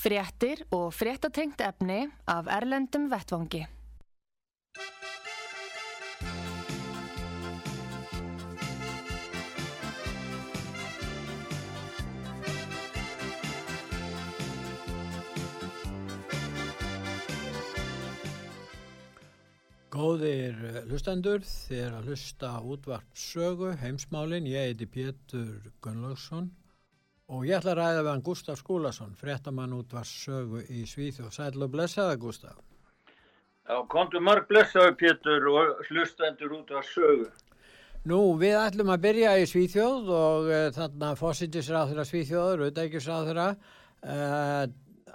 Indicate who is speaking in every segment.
Speaker 1: Fréttir og fréttatengt efni af Erlendum Vettvangi.
Speaker 2: Góðir hlustendur, þér að hlusta útvart sögu, heimsmálin, ég heiti Pétur Gunnlaugsson og ég ætla að ræða við hann Gustaf Skúlason, frettamann útvart sögu í Svíþjóð. Sæl og blessaða Gustaf.
Speaker 3: Já, kontur marg blessaðu Pétur og hlustendur útvart sögu.
Speaker 2: Nú, við ætlum að byrja í Svíþjóð og uh, þarna fósittisráþurra Svíþjóður, auðækisráþurra, uh,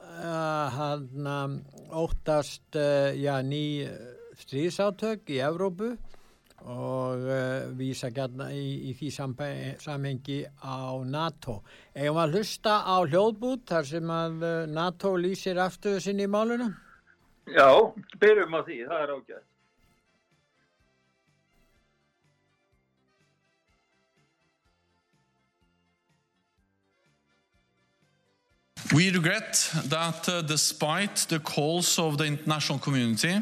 Speaker 2: uh, hann óttast, já, ný stríðsátök í Evrópu og uh, vísa gætna í, í því samhengi á NATO. Eða maður hlusta á hljóðbút þar sem að uh, NATO lýsir afstöðu sinni í málunum?
Speaker 3: Já, byrjum á því, það er ágætt.
Speaker 4: We regret that uh, despite the calls of the international community,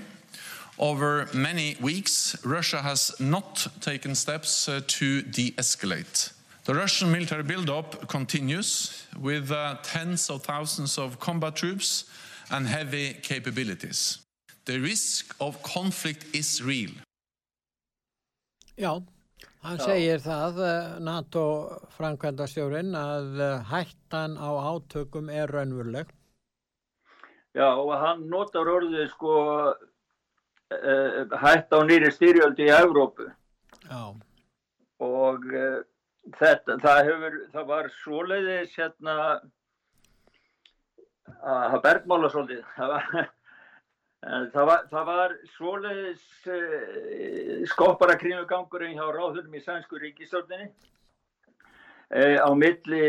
Speaker 4: over many weeks, Russia has not taken steps uh, to de-escalate. The Russian military buildup continues with uh, tens of thousands of combat troops and heavy capabilities. The risk of conflict is real.
Speaker 2: Já, hann Já. segir það, uh, NATO framkvæmdastjórin, að uh, hættan á átökum er raunveruleg.
Speaker 3: Já, og hann notar orðið sko uh, hætt á nýri styrjöldi í Evrópu
Speaker 2: Já.
Speaker 3: og uh, þetta, það hefur, það var svoleiðis hérna að það bergmála svolítið það var, það var, það var svoleiðis uh, skoppara kringugangurinn hjá ráðurum í Sænsku ríkistörninni á milli,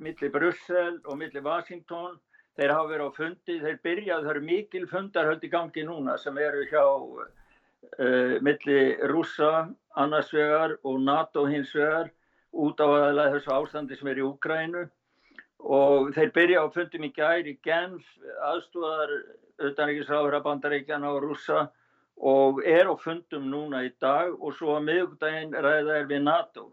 Speaker 3: milli Brussel og milli Washington þeir hafa verið á fundi, þeir byrjað, það eru mikil fundarhöld í gangi núna sem eru hjá uh, milli rúsa annars vegar og NATO hins vegar út á aðalega þessu ástandi sem er í Úgrænu og þeir byrja á fundum í gæri Genf, aðstúðar auðvitaðnækisráður að bandaríkjana og rúsa og er á fundum núna í dag og svo að miðugdægin ræða er við NATO.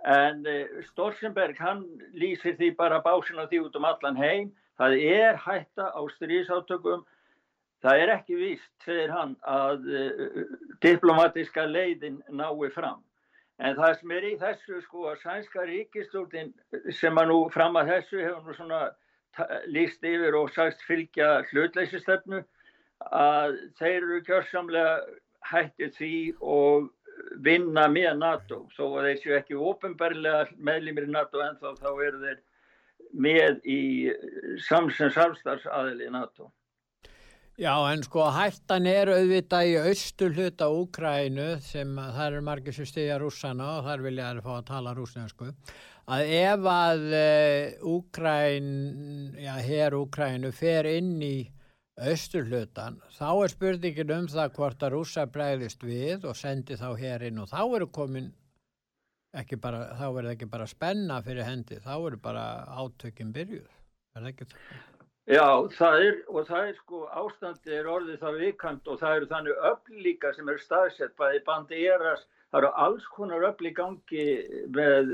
Speaker 3: En uh, Stolzenberg hann lýsir því bara básina því út um allan heim Það er hætta á stríðsátökum. Það er ekki víst, segir hann, að uh, diplomatiska leiðin nái fram. En það sem er í þessu sko að sænska ríkistúrdin sem að nú fram að þessu hefur nú svona líst yfir og sagst fylgja hlutleysistefnu að þeir eru gjörsamlega hættið því og vinna með NATO. Þó að þeir séu ekki ofinbarlega meðlimir í NATO en þá, þá eru þeir með í samsins afstafsaðil í NATO.
Speaker 2: Já en sko hættan er auðvitað í austur hluta Úkrænu sem það eru margir sem stiðja rússana og þar vilja það fá að tala rúsnesku að ef að Úkræn, já hér Úkrænu fer inn í austur hlutan þá er spurningin um það hvort að rússa bregðist við og sendi þá hér inn og þá eru komin bara, þá verður ekki bara spenna fyrir hendi, þá verður bara átökinn byrjuð?
Speaker 3: Já, það er, og það er sko, ástandi er orðið það vikant og það eru þannig öll líka sem eru staðsett, bæði bandi eras, það eru alls konar gangi með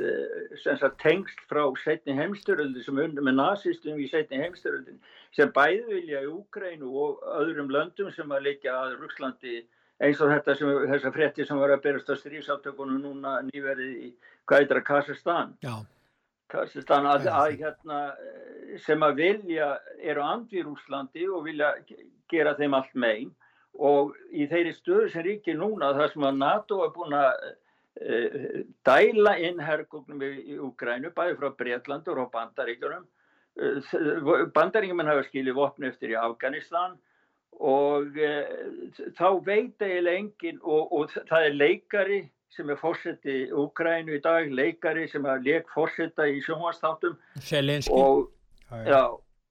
Speaker 3: sagt, tengst frá setni heimstöröldin sem undir með nazistum í setni heimstöröldin sem bæði vilja í Úgrænu og öðrum löndum sem að leikja að Rúslandi eins og þetta sem, þessa frétti sem var að berast á strífsáttökunum núna nýverið í Kædra Kassastan Kassastan að, að hérna sem að vilja eru andvir Úslandi og vilja gera þeim allt megin og í þeirri stöðu sem ríkir núna þar sem að NATO er búin að uh, dæla inn herrgóknum í Úgrænu bæði frá Breitlandur og Bandaríkjunum uh, Bandaríkjum hafa skilið vopni eftir í Afganistan og e, þá veit eiginlega engin og, og það er leikari sem er fórseti í Ukrænu í dag, leikari sem er leik fórseta í sjónvastáttum og, já,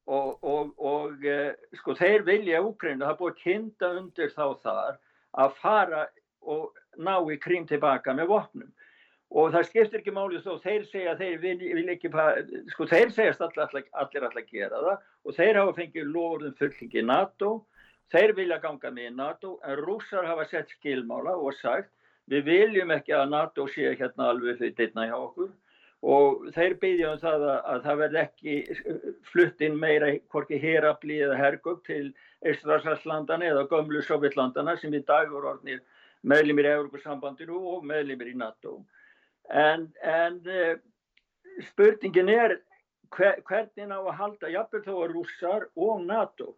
Speaker 3: og, og, og e, sko þeir vilja Ukrænu, það er búið að kynnta undir þá þar að fara og ná í krím tilbaka með vopnum. Og það skiptir ekki máli þó þeir segja þeir vil, vil ekki sko þeir segjast allir allir, allir allir gera það og þeir hafa fengið lofurðum fulltingi NATO þeir vilja ganga með NATO en rússar hafa sett skilmála og sagt við viljum ekki að NATO sé hérna alveg fyrir dittna hjá okkur. Og þeir byggja um það að, að það verð ekki flutt inn meira hvorki herafli eða hergögg til Íslandslandana eða gömlu Sovjetlandana sem í dag voru orðnir meðlimir í Európa-sambandinu og meðlimir í NATO. En, en uh, spurningin er hver, hvernig ná að halda jafnveg þó að rússar og NATO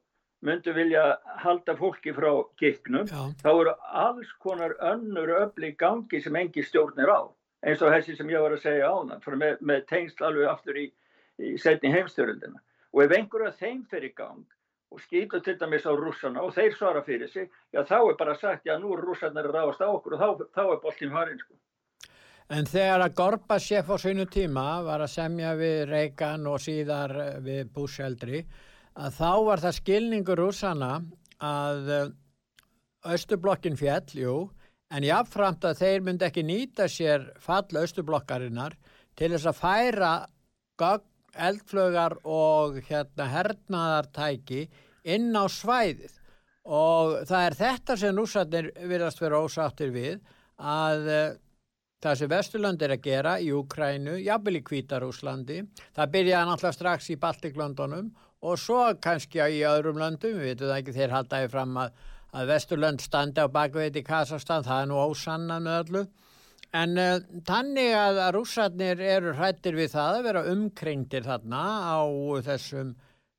Speaker 3: myndu vilja halda fólki frá gignum, þá eru alls konar önnur öfli gangi sem engi stjórnir á, eins og þessi sem ég var að segja á það, með, með tengsl alveg aftur í, í setni heimstjórnina og ef einhverja þeim fyrir gang og skýta til dæmis á rússana og þeir svara fyrir sig, já þá er bara sagt já nú er rússarnar að ráast á okkur og þá, þá er boltin farin sko.
Speaker 2: En þegar að Gorbachev á sínu tíma var að semja við Reagan og síðar við Bush eldri að þá var það skilningur rúsana að eh, fjall, jú, en jáfnframt að þeir myndi ekki nýta sér fall Östublokkarinnar til þess að færa eldflögar og hérna hernaðartæki inn á svæðið. Og það er þetta sem rúsanir virðast vera ósáttir við að eh, Það sem Vesturlönd er að gera í Ukrænu, jafnvel í Kvítarúslandi, það byrjaði náttúrulega strax í Baltiklöndunum og svo kannski í öðrum löndum, við veitum það ekki, þeir haldaði fram að, að Vesturlönd standi á bakveit í Kasastan, það er nú ósannan öllu. En uh, tannig að, rússarnir eru hrættir við það að vera umkringtir þarna á þessum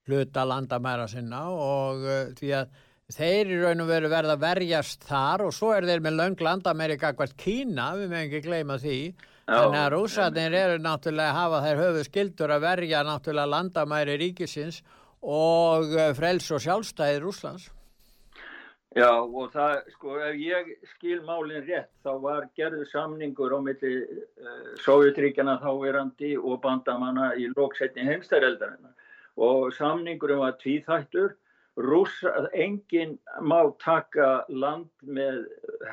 Speaker 2: hluta landamæra sinna og uh, því að þeir í raun og veru verða verjast þar og svo er þeir með löng landamerika hvert Kína, við meðum ekki gleyma því þannig að rúsarnir eru náttúrulega að hafa þær höfu skildur að verja náttúrulega landamæri ríkisins og eh, frels og sjálfstæði Rúslands
Speaker 3: Já og það sko ef ég skil málinn rétt þá var gerðu samningur á milli uh, Sovjetríkjana þáverandi og bandamanna í lóksetni heimstæreldarinnar og samningurum var tvíþættur. Rússa, enginn má taka land með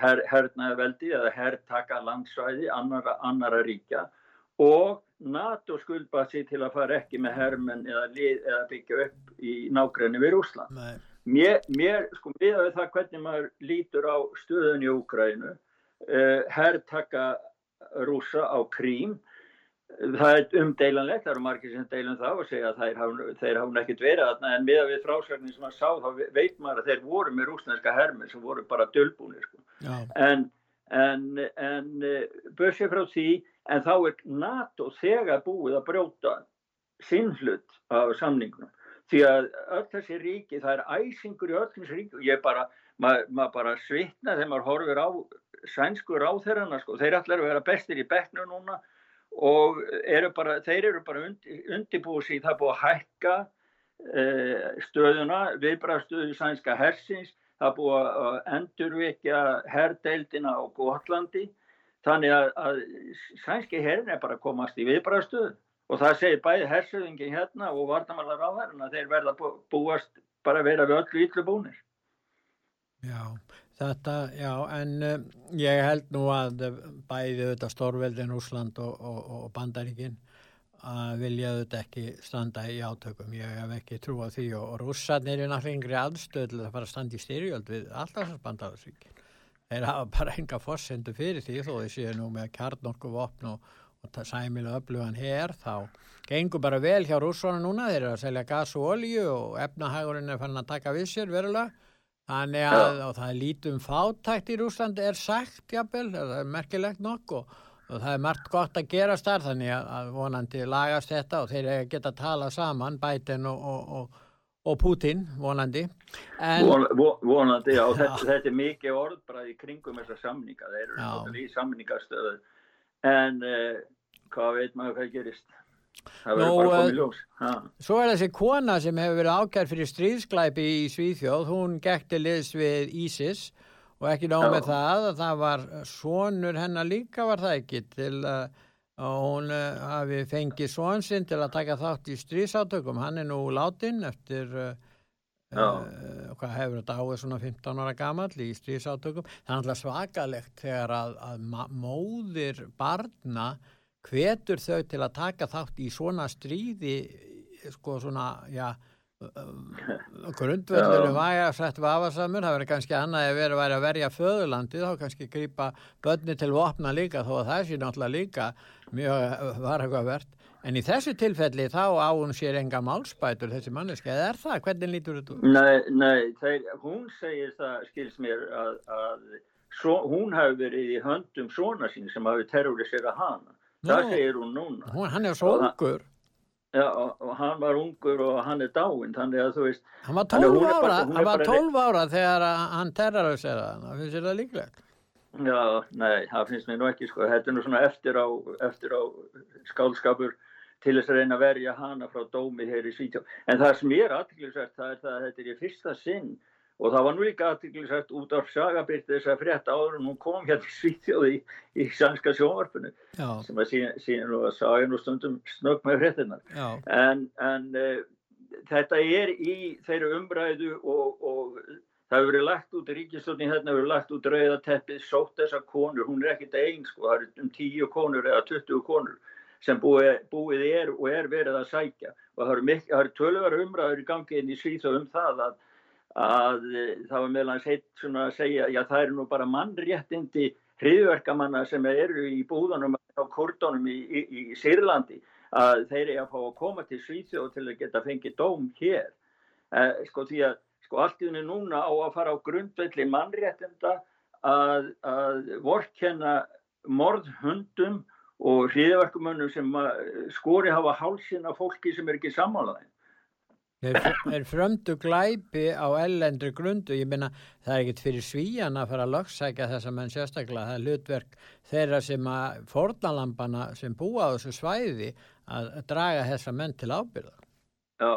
Speaker 3: her, hernaðveldi eða herrtaka landsvæði annara, annara ríkja. Og NATO skulpa sér til að fara ekki með hermen eða, eða byggja upp í nákvæmni við Rúsland. Mér, mér sko, við að það hvernig maður lítur á stöðun í Úkrænu, uh, herrtaka rúsa á Krím, það er umdeilanlegt, það eru margir sem deilum það og segja að þeir hafa nekkit verið aðna en miða við frásverðin sem maður sá þá veit maður að þeir voru með rúsneska hermið sem voru bara dölbúni sko. en, en, en börsið frá því en þá er NATO þegar búið að brjóta sinnflutt af samningunum því að öll þessi ríki, það er æsingur í öll þessi ríki. Og ég bara, maður mað bara svitna þegar maður horfir á sænsku ráþerrana sko, þeir að vera bestir í bekknu núna og eru bara, þeir eru bara undi, undibúið síðan það búið að hækka uh, stöðuna, viðbræðstöðu sænska hersins, það búið að endurvekja herrdeildina á Gótlandi, þannig að, að sænski herrin er bara komast í viðbræðstöðu og það segir bæði hersöðingi hérna og vartamallar á hérna, þeir verða búast bara að vera við öllu yllu búnir.
Speaker 2: Já, Þetta, já, en um, ég held nú að bæði auðvitað Stórveldin, Úsland og, og, og Bandaríkin að vilja auðvitað ekki standa í átökum. Ég hef ekki trú á því og, rússarnir er náttúrulega yngri aðstöðl að fara að standa í styrjöld við alltaf þessar bandaríkin. Þeir hafa bara enga fórsendu fyrir því þó þeir séu nú með kjarnorku vopn og sæmilu öflugan hér þá gengur bara vel hjá rússarna núna. Þeir eru að selja gas og olju og efnahægurinn er fann að taka við sér verulega Þannig að það er lítum fátækt í Rúslandi er sagt jafnvel, það er merkilegt nokk og, og það er margt gott að gerast þar þannig að, vonandi lagast þetta og þeir geta að tala saman, Biden og, og, og Putin, vonandi.
Speaker 3: En, Von, vonandi, já, þetta, þetta er mikið orð bara í kringum þessar samninga, þeir eru í samningastöðu en uh, hvað veit maður hvað gerist? Það verður bara
Speaker 2: eh,
Speaker 3: komið ljós. Ha.
Speaker 2: Svo er þessi kona sem hefur verið ákjær fyrir stríðsklæpi í Svíþjóð, hún gekk til liðs við ISIS og ekki nóg
Speaker 3: Já.
Speaker 2: með það að það var sonur hennar líka var það ekki til að að hún uh, hafi fengið son sinn til að taka þátt í stríðsátökum. Hann er nú látin eftir, uh, hvað hefur þetta áður svona 15 ára gamall í stríðsátökum. Það er svakalegt þegar að, að móðir barna hvetur þau til að taka þátt í svona stríði sko svona, já grundvöldur
Speaker 3: Já.
Speaker 2: væga sett vafasamur, það verður kannski annað ef verið væri að verja föðurlandi þá kannski grípa börni til vopna líka þó að það sé náttúrulega líka mjög varhugavert en í þessu tilfelli þá á hún sér enga málspætur þessi manneski, eða er það? Hvernig lítur þetta út?
Speaker 3: Nei, nei þeir, hún segir það, skils mér, að, að svo, hún hafi verið í höndum svona sín sem hafi terrorisera hana. Það
Speaker 2: Nú.
Speaker 3: segir hún núna.
Speaker 2: Hún, hann er svo
Speaker 3: það-
Speaker 2: ungur
Speaker 3: Já, og, hann var ungur og hann er dáinn, þannig að þú veist,
Speaker 2: hann var
Speaker 3: Þannig að
Speaker 2: 12
Speaker 3: hún er bara-
Speaker 2: ára
Speaker 3: er
Speaker 2: hann var
Speaker 3: bara-
Speaker 2: 12 ára þegar hann terrorisera hann, það finnst þér það líklegt
Speaker 3: já, nei, það finnst mér nú ekki, sko, þetta er nú svona eftir á, eftir á skálskapur til þess að reyna að verja hana frá dómi hér í Svítjó. En það sem ég er aðtiklisvært, það er það að þetta er í fyrsta sinn og það var nú líka aðtiklisvært út af sagabyrti þess að frétta áður en hún kom hérna í Svítjóð í, í sænska sjónvarpinu
Speaker 2: já,
Speaker 3: sem að síðan, nú að saga nú stundum snögg með fréttinnar.
Speaker 2: já,
Speaker 3: en, en uh, þetta er í þeirra umræðu og, og það hefur verið lagt út ríkistofni hérna hefur verið lagt út rauðateppið sótt þessar konur, hún er ekkit einn sko, það eru um tíu konur eða 20 konur sem búið, búið er og er verið að sækja. Og það eru, eru tölvar umræður í gangi inn í Svíþjóð um það að, að eh, það var meðal hans heitt svona að segja, já það eru nú bara mannréttindi hriðverkamanna sem eru í búðunum á kordunum í, í, í Sýrlandi að þeir eru að fá að koma til Svíþjóð til að geta fengið dóm hér. Eh, sko því að sko allt í henni núna á að fara á grundvelli mannréttinda að, að vorkenna morðhundum og hriðverkumönnum sem skori hafa hálsin af fólki sem er ekki sammálaðin.
Speaker 2: Þeir frömdu glæpi á ellendri grundu, ég meina það er ekkit fyrir svíjan að fara að lögsækja þessa menn sérstaklega, það er hlutverk þeirra sem að fornalambana sem búa á þessu svæði að draga þessa menn til ábyrða.
Speaker 3: Já,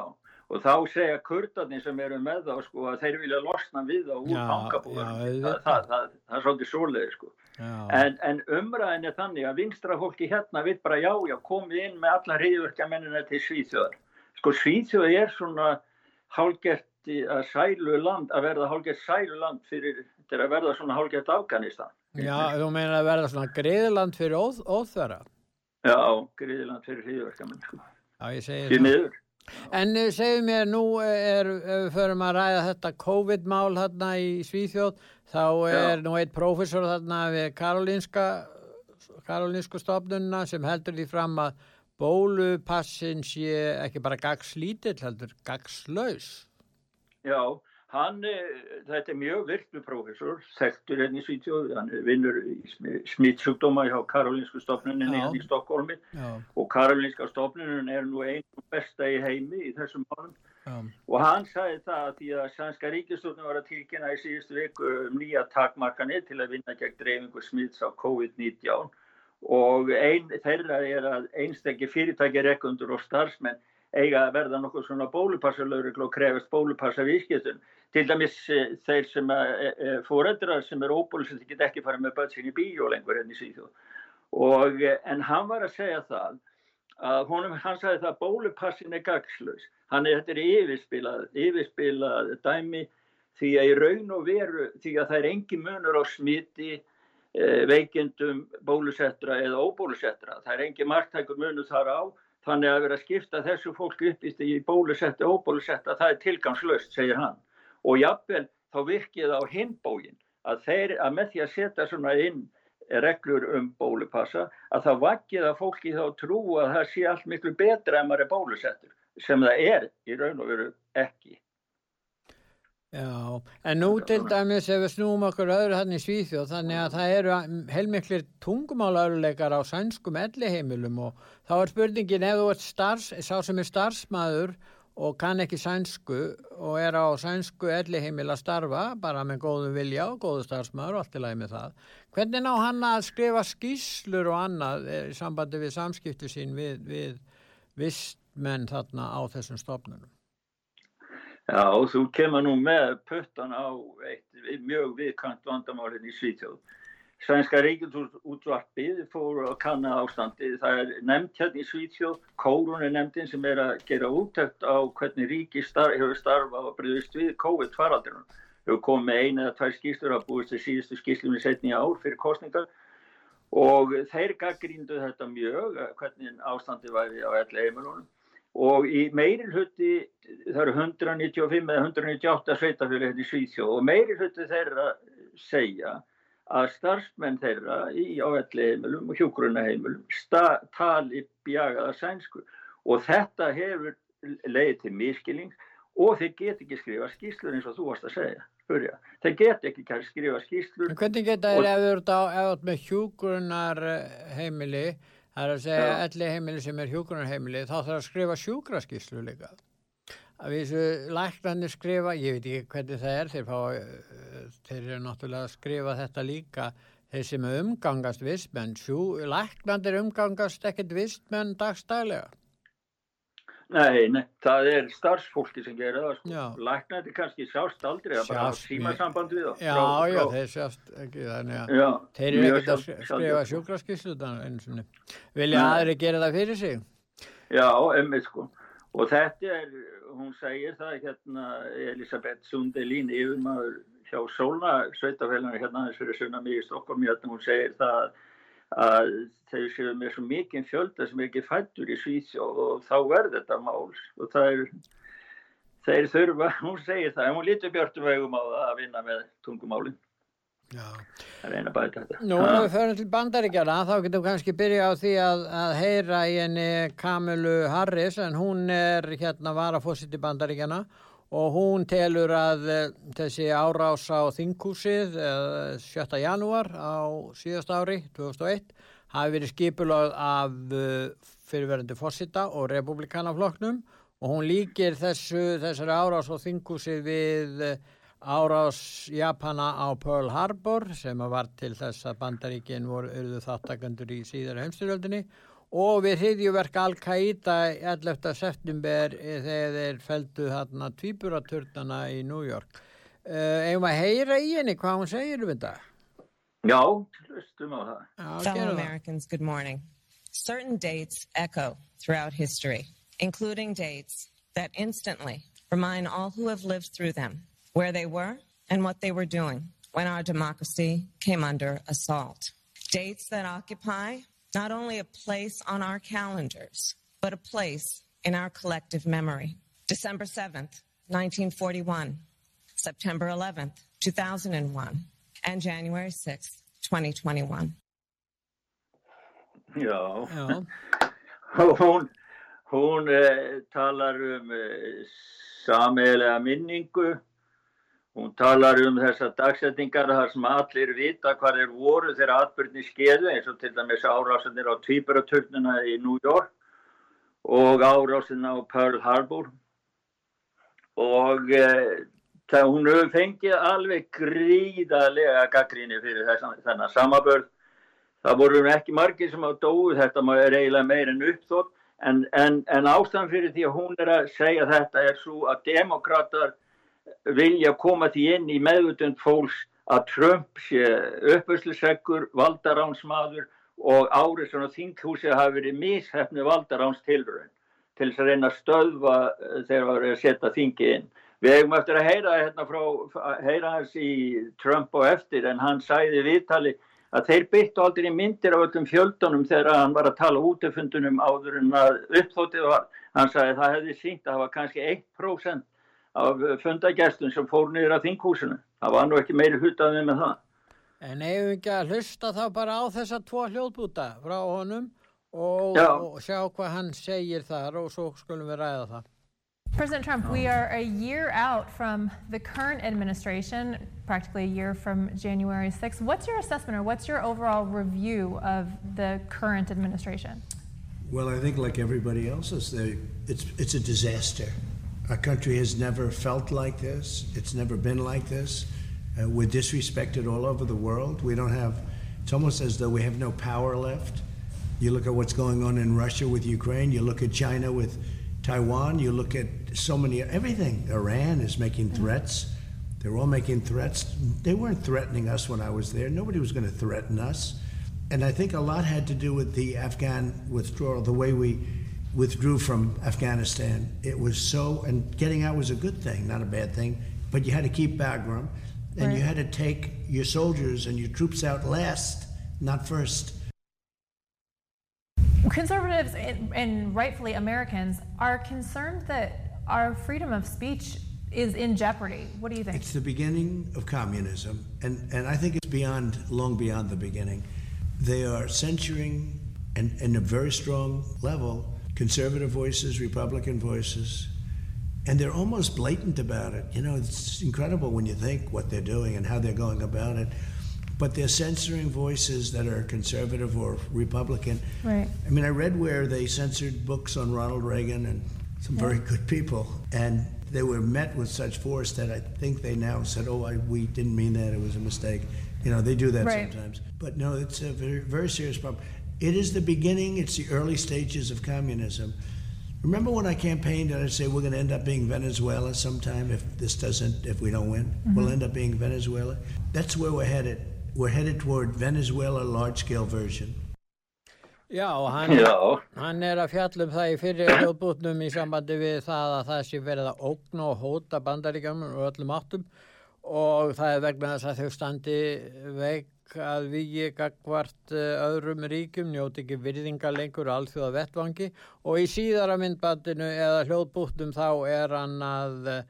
Speaker 3: og þá segja kurdarnir sem eru með þá sko að þeir vilja losna við þá úr fangabúðunum. Það, það, það, það er svolítið svoleiði sko. En, en umræðin er þannig að vinstra fólki hérna við bara já, já, komið inn með alla hriðverkamennina til Svíþjóðar. Sko Svíþjóð er svona hálgert að sælu land, að verða hálgert sælu land fyrir, til að verða svona hálgert Afganistan.
Speaker 2: já þú meina að verða svona greiðland fyrir óð, óþvera.
Speaker 3: Já, griðiland fyrir hriðverkamenn, sko.
Speaker 2: Já, ég segi
Speaker 3: Því
Speaker 2: það.
Speaker 3: miður.
Speaker 2: En uh, segðu mér, nú er, ef við förum að ræða þetta COVID-mál þarna í Svíþjóð, þá er nú eitt prófessor þarna við Karolinska, Karolinsku stofnunna sem heldur því fram að bólupassin sé ekki bara gagslítill, heldur gagslaus.
Speaker 3: Já, hann, eh, þetta er mjög virtu prófessor, þekktur henni í Svíþjóð, hann vinnur smittsjúkdóma hjá Karolinsku stofnuninni
Speaker 2: Já.
Speaker 3: hérna í Stokkólmi
Speaker 2: Já,
Speaker 3: og Karolinska stofnunin er nú einn besta í heimi í þessum málum. Og hann sagði það að því að sænska ríkistofnun var að tilkynna í síðustu viku um nýja takmarkanir til að vinna gegn dreifingu smitts á COVID-19 og ein þeirra er að einstakki fyrirtæki rekundur og starfsmenn eiga að verða nokkuð svona bólupassalögrugl og krefast bólupassa viðskiptun. Til dæmis eh, þeir sem e, e, fóreldrar sem er óbólusett get ekki fara með sín í bíó lengur henni í síðjóð. Og, eh, en hann var að segja það að honum, hann sagði það að bólupassin er gagslaus. Hann er, þetta er yfirspilað, yfirspilað dæmi því að í raun og veru, því að það er engin munur á smiti, eh, veikindum, bólusettra eða óbólusettra. Það er engin margtækur munur þar á, þannig að vera að skipta þessu fólk upp í bólusetta og óbólusetta, það er tilgangslöst, segir hann. Og jafnvel þá virkið á hinbógin að, þeir, að með því að setja svona inn reglur um bólupassa að það vakið að fólki þá trú að það sé allt miklu betra en maður er bólusettur sem það er í raun og veru ekki.
Speaker 2: Já. En nú til dæmis ef við snúum okkur öðru hann í Svíþjóð, þannig að það eru heilmiklir tungumálaöruleikar á sænskum elliheimilum og þá er spurningin ef þú ert starfs, sá sem er starfsmæður og kann ekki sænsku og er á sænsku elliheimil að starfa bara með góðu vilja og góðu starfsmæður og allt í lagi með það. Hvernig ná hann að skrifa skýslur og annað eh, í sambandi við samskipti sín við, við, vistmenn þarna á þessum stofnunum.
Speaker 3: Já, þú kemur nú með puttan á eitt mjög viðkant vandamálinn í Svítjóð. Svenska ríkjumútvarpið fór að kanna ástandi. Það er nefnt hérna í Svítjóð, Kórun er nefndin sem er að gera úttækt á hvernig ríki starf, hefur starfað og breyðist við COVID-12. Hefur komið með eina eða tvær skýrstur að búist til síðustu skýrslunni setni ár fyrir kostningar og þeir gaggríndu þetta mjög, hvernig ástandi væri á elli heimilunum og í meiri hluti, það eru 195 eða 198 sveitafjölu hérna í Svíþjóð og meiri hluti þeirra segja að starfsmenn þeirra í áalli heimilum og hjókuruna heimilum tali bjagaða sænsku og þetta hefur leiðið til miskilning og þeir get ekki skrifa skýslur eins og þú varst að segja. Hörja. Þeir get ekki skrifa skýslur.
Speaker 2: En hvernig geta þeir ef þú ert með hjókurunar heimili Það er að segja að elli heimili sem er hjókunarheimili þá þarf að skrifa sjúkraskíslu líka. Að þessu læknarnir skrifa, ég veit ekki hvernig það er, þeir, fá, þeir eru náttúrulega að skrifa þetta líka, þeir sem umgangast vistmenn, læknarnir umgangast ekkert vistmenn dagstælega.
Speaker 3: Nei, nei, það er starfsfólki sem gerir það, sko. Læknandi kannski sjást aldrei að bara hafa símasamband við það.
Speaker 2: Já, frá, já, frá. þeir sjást ekki, þannig að já, þeir eru ekkert að skrifa sjúkraskíslutan eins og niður. Vilja aðri gera það fyrir sig?
Speaker 3: Já, emmi, sko. Og þetta er, hún segir það hérna, Elisabeth Sundelín, yfirmaður hjá Solna, sveitafélaginu hérna, þess fyrir sunna mig í Stokkólm, hérna, hún segir það að þeir séu með svo mikið fjölda sem er ekki fættur í Svíþjóð og þá verður þetta mál. Og það er þeir þurfa, hún segir það hún lítur björnum vegum á að vinna með tungumálinn það er eina bæta þetta.
Speaker 2: Nú, ef við förum til bandaríkjana þá getum við kannski byrja á því að, að heyra í henni Kamilu Harris en hún er hérna varafósitt í bandaríkjana og hún telur að uh, þessi árás á þingkúsið uh, 7. janúar á síðast ári 2001 hafi verið skipulað af uh, fyrirverðandi fósita og republikanafloknum og hún líkir þessu, þessari árás á þingkúsið við árás Japana á Pearl Harbor sem var til þess að bandaríkinn voru þáttakandur í síðara heimstyrjöldinni og við hriðjuverk Al-Qaida 11. september eh, þegar þeir feldu þarna tvíburaturnana í New York. Uh, eigum að heyra í henni hvað hún segir um þetta?
Speaker 3: Já, hlustum á það.
Speaker 5: Fellow Americans, good morning. Certain dates echo throughout history including dates that instantly remind all who have lived through them where they were and what they were doing when our democracy came under assault. Dates that occupy not only a place on our calendars, but a place in our collective memory. December 7th, 1941, September 11th, 2001, and January 6th, 2021.
Speaker 3: Já, Já. hún, hún eh, talar um eh, sameilega minningu Hún talar um þessar dagsetningar þar sem allir vita hvað þeir voru þegar atbyrni skeðu eins og til dæmis árásinir á Tvíbaratögnuna í New York og árásin á Pearl Harbor og eh, það hún hefur fengið alveg gríðarlega gaggríni fyrir þessan, þennan samabörð. Það voru ekki margir sem á dóu þetta er eiginlega meir en uppþótt en, en, en ástæðan fyrir því að hún er að segja þetta er svo að demokrater vilja koma því inn í meðutund fólks að Trump sé uppvörsliseggur, valdaránsmaður og árið svona þinghúsi hafi verið mishefni valdaráns tilrönd til þess að reyna að stöðva eh, þegar það er að setja þingi inn. Við hefum eftir að heyra hérna frá, heyra hans í Trump og eftir en hann sæði viðtali að þeir byttu aldrei myndir af öllum fjöldunum þegar hann var að tala útefundunum áður en að uppþóttið var. Hann sagði að það hefði sínt að það var kannski 1% af fundagestum sem fór niður að þinghúsinu. Það var nú ekki meiri hutaðið með það.
Speaker 2: En hefur ekki að hlusta þá bara á þessa tvo hljóðbúta frá honum og, og sjá hvað hann segir þar og svo skulum við ræða það.
Speaker 6: President Trump, we are a year out from the current administration, practically a year from January 6th. What's your assessment or what's your overall review of the current administration?
Speaker 7: Well, I think like everybody else, it's, it's a disaster. Our country has never felt like this. It's never been like this. Uh, we're disrespected all over the world. We don't have, it's almost as though we have no power left. You look at what's going on in Russia with Ukraine, you look at China with Taiwan, you look at so many, everything. Iran is making threats. They're all making threats. They weren't threatening us when I was there. Nobody was going to threaten us. And I think a lot had to do with the Afghan withdrawal, the way we withdrew from Afghanistan. It was so, and getting out was a good thing, not a bad thing, but you had to keep Bagram and right. you had to take your soldiers and your troops out last, not first.
Speaker 6: Conservatives and, and rightfully Americans are concerned that our freedom of speech is in jeopardy. What do you think?
Speaker 7: It's the beginning of communism, and, and I think it's beyond, long beyond the beginning. They are censuring, and in a very strong level, conservative voices, Republican voices, and they're almost blatant about it. You know, it's incredible when you think what they're doing and how they're going about it. But they're censoring voices that are conservative or Republican.
Speaker 6: Right.
Speaker 7: I mean, I read where they censored books on Ronald Reagan and some yeah. very good people, and they were met with such force that I think they now said, "Oh, I, we didn't mean that; it was a mistake." You know, they do that right. sometimes. But no, it's a very, very serious problem. It is the beginning. It's the early stages of communism. Remember when I campaigned and I say we're going to end up being Venezuela sometime if this doesn't, if we don't win, mm-hmm. we'll end up being Venezuela. That's where we're headed. We're headed toward Venezuela large-scale version.
Speaker 2: Já, hann, Já. hann er að fjallum það í fyrir hljóðbútnum í sambandi við það að það sé verið að ógna og hóta bandaríkjum og öllum áttum og það er vegna þess að þau standi veik að við gagvart eh, öðrum ríkum njóti ekki virðinga lengur alþjóða vettvangi og í síðara myndbandinu eða hljóðbútnum þá er hann að uh,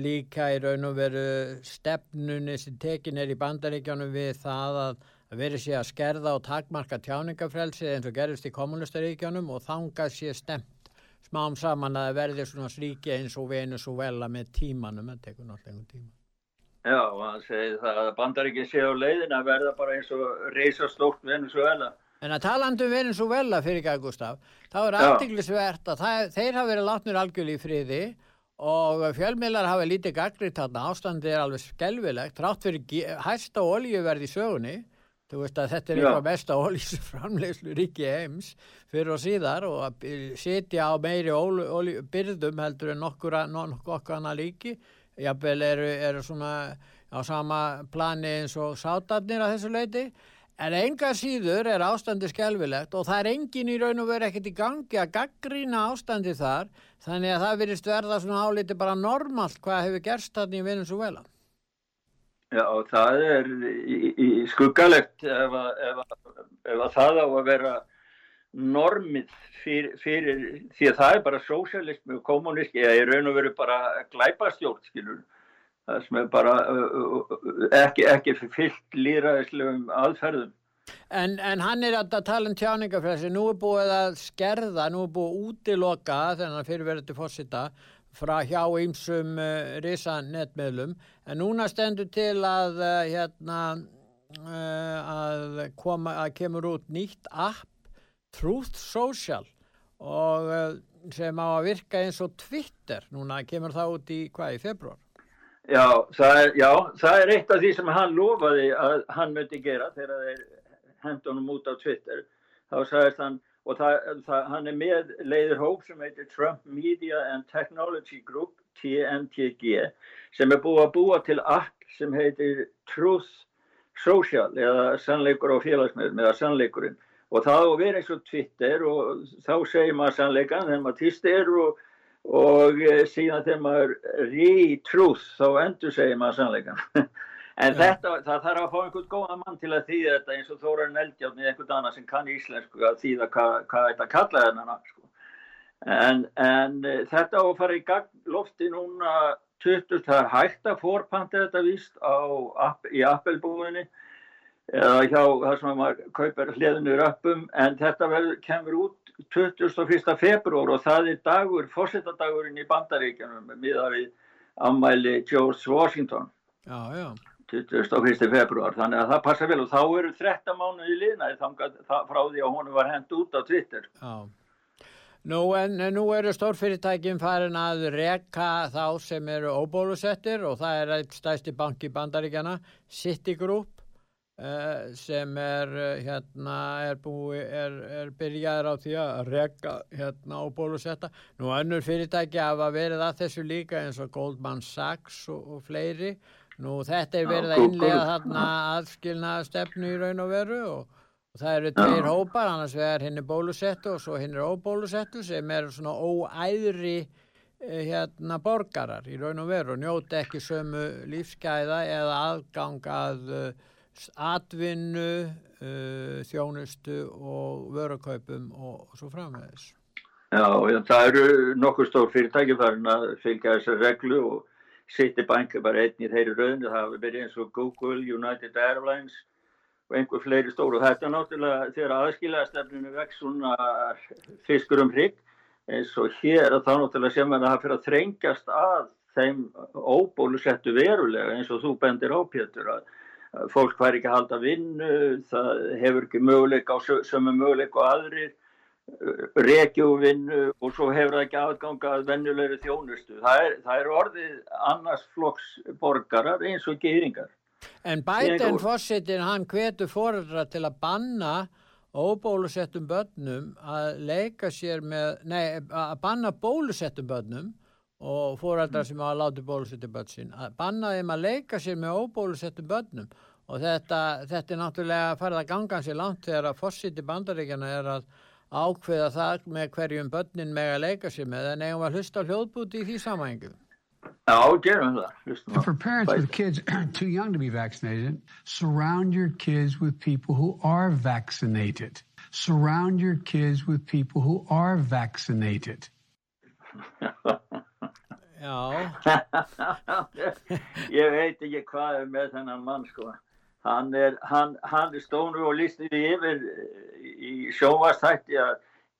Speaker 2: líka í raun og veru stefnunni sem tekin er í bandaríkjanum við það að verið sé að skerða og takmarka tjáningafrelsi eins og gerist í kommunistaríkjónum og þangað sé stemt smám saman að verði svona sríki eins og Venezuela með tímanum, það tekur náttúrulega tíma.
Speaker 3: Já, og hann segir það að bandaríki sé á leiðin að verða bara eins og reysastórt Venezuela.
Speaker 2: En að talandu um Venezuela fyrir ekki að Gustaf, þá er aftiklisvert að það, þeir hafa verið látnir algjörlega í friði og fjölmiðlar hafa lítið gaglið þarna, ástandið er alveg skelvilegt, trátt fyrir hæsta oljuverð í sögunni Þú veist að þetta er eitthvað mest að ólísframlegslu ríki heims fyrir og síðar og að setja á meiri byrðum heldur en nokkur annað líki. Jafnvel eru, eru svona á sama plani eins og sátarnir að þessu leiti. En enga síður er ástandi skelvilegt og það er engin í raun og veru ekkert í gangi að gaggrína ástandi þar þannig að það virðist verða svona áliti bara normalt hvað hefur gerst þarna í Venezuela.
Speaker 3: Já, það er í, í skuggalegt ef, að, ef, að, ef að það á að vera normið fyrir, fyrir því að það er bara sósialismi og kommuníski eða í raun og veru bara glæpastjórn, skilur það sem er bara ekki, ekki fyllt líraðislegum aðferðum.
Speaker 2: En, en hann er að tala um tjáningafræðsi, nú er búið að skerða, nú er búið að útiloka þennan fyrirverðandi fórsita frá hjá ýmsum uh, risanetmiðlum. En núna stendur til að uh, hérna uh, að koma að kemur út nýtt app Truth Social og uh, sem á að virka eins og Twitter. Núna kemur það út í hvað í februar
Speaker 3: Já það, er, já, það er eitt af því sem hann lofaði að hann myndi gera þegar þeir hendunum út á Twitter. Þá sagðist hann og það, það, hann er með leiður hóp sem heitir Trump Media and Technology Group TMTG sem er búið að búa til app sem heitir Truth Social eða sannleikur á félagsmiðlum eða sannleikurinn og það á að vera eins og Twitter og þá segir maður sannleikan þegar maður týstir og, og eh, síðan þegar maður re-truth þá endur segir maður sannleikan En ja. þetta, það þarf að fá einhvern góða mann til að þýða þetta eins og Þóran Eldjátt með einhvern annar sem kann íslensku að þýða hvað, hvað þetta kallaði hennar. Sko. En, en e, þetta á að fara í lofti núna 20. Það er hægt að forpanta þetta víst á, í Appelbúinni eða hjá það sem maður kaupar hliðinur uppum en þetta vel, kemur út 21. februar og það er dagur, fórsetadagurinn í bandaríkjanum miða við ammæli George Washington.
Speaker 2: Já, já.
Speaker 3: 21. februar þannig að það passa vel og þá eru 13 mánuði liðnaði frá því að hún var hendt út á Twitter
Speaker 2: Já Nú, en, nú eru stórfyrirtækjum farin að reka þá sem eru óbólusettir og það er eitt stæsti bank í bandaríkjana Citigroup uh, sem er uh, hérna er búi, er, er byrjaður á því að rega hérna og bólusetta. Nú önnur fyrirtæki hafa verið að þessu líka eins og Goldman Sachs og, og fleiri. Nú þetta er verið að innlega þarna aðskilna stefnu í raun og veru og og það eru tveir hópar, annars er bólusettu og svo hinn er óbólusettu sem eru svona óæðri eh, hérna borgarar í raun og veru og njóti ekki sömu lífsgæða eða aðgang að uh, atvinnu, uh, þjónustu og vörukaupum og, og svo framvegis.
Speaker 3: Já, já, það eru nokkur stór fyrirtæki farin að fylgja þessar reglu og Citibank er bara einn í þeirri rauninu, það hafi verið eins og Google, United Airlines og einhver fleiri stóru. Þetta er náttúrulega þegar aðskiljaðastefninu vex svona fiskur um hrygg eins og hér að þá náttúrulega sem að það fyrir að þrengjast að þeim óbólusettu verulega eins og þú bendir á Pétur að fólk hver ekki að halda vinnu, það hefur ekki möguleik á sömu möguleik og aðrir reykjuvinnu og svo hefur það ekki aðgangað vennulegri þjónustu. Það er, það er orðið annars flokks borgarar eins og geyringar.
Speaker 2: En Biden fórsetin hann hvetur fóröldra til að banna óbólusettum börnum að leika sér með, nei, að banna bólusettum börnum og fóröldra sem hafa látið bólusettum börn sín, að banna þeim að leika sér með óbólusettum börnum og þetta, þetta er náttúrulega að fara að ganga sér langt þegar að fórseti bandaríkjana er að ákveða það með hverjum börnin með að leika sér með en eigum að hlusta hljóðbúti í því samængum.
Speaker 3: Já, gerum það.
Speaker 8: For parents with kids too young to be vaccinated, surround your kids with people who are vaccinated. Surround your kids with people who are vaccinated.
Speaker 3: Ég veit ekki hvað er með þennan mann sko. Hann er, hann, hann er stónu og listi yfir í sjóastætti að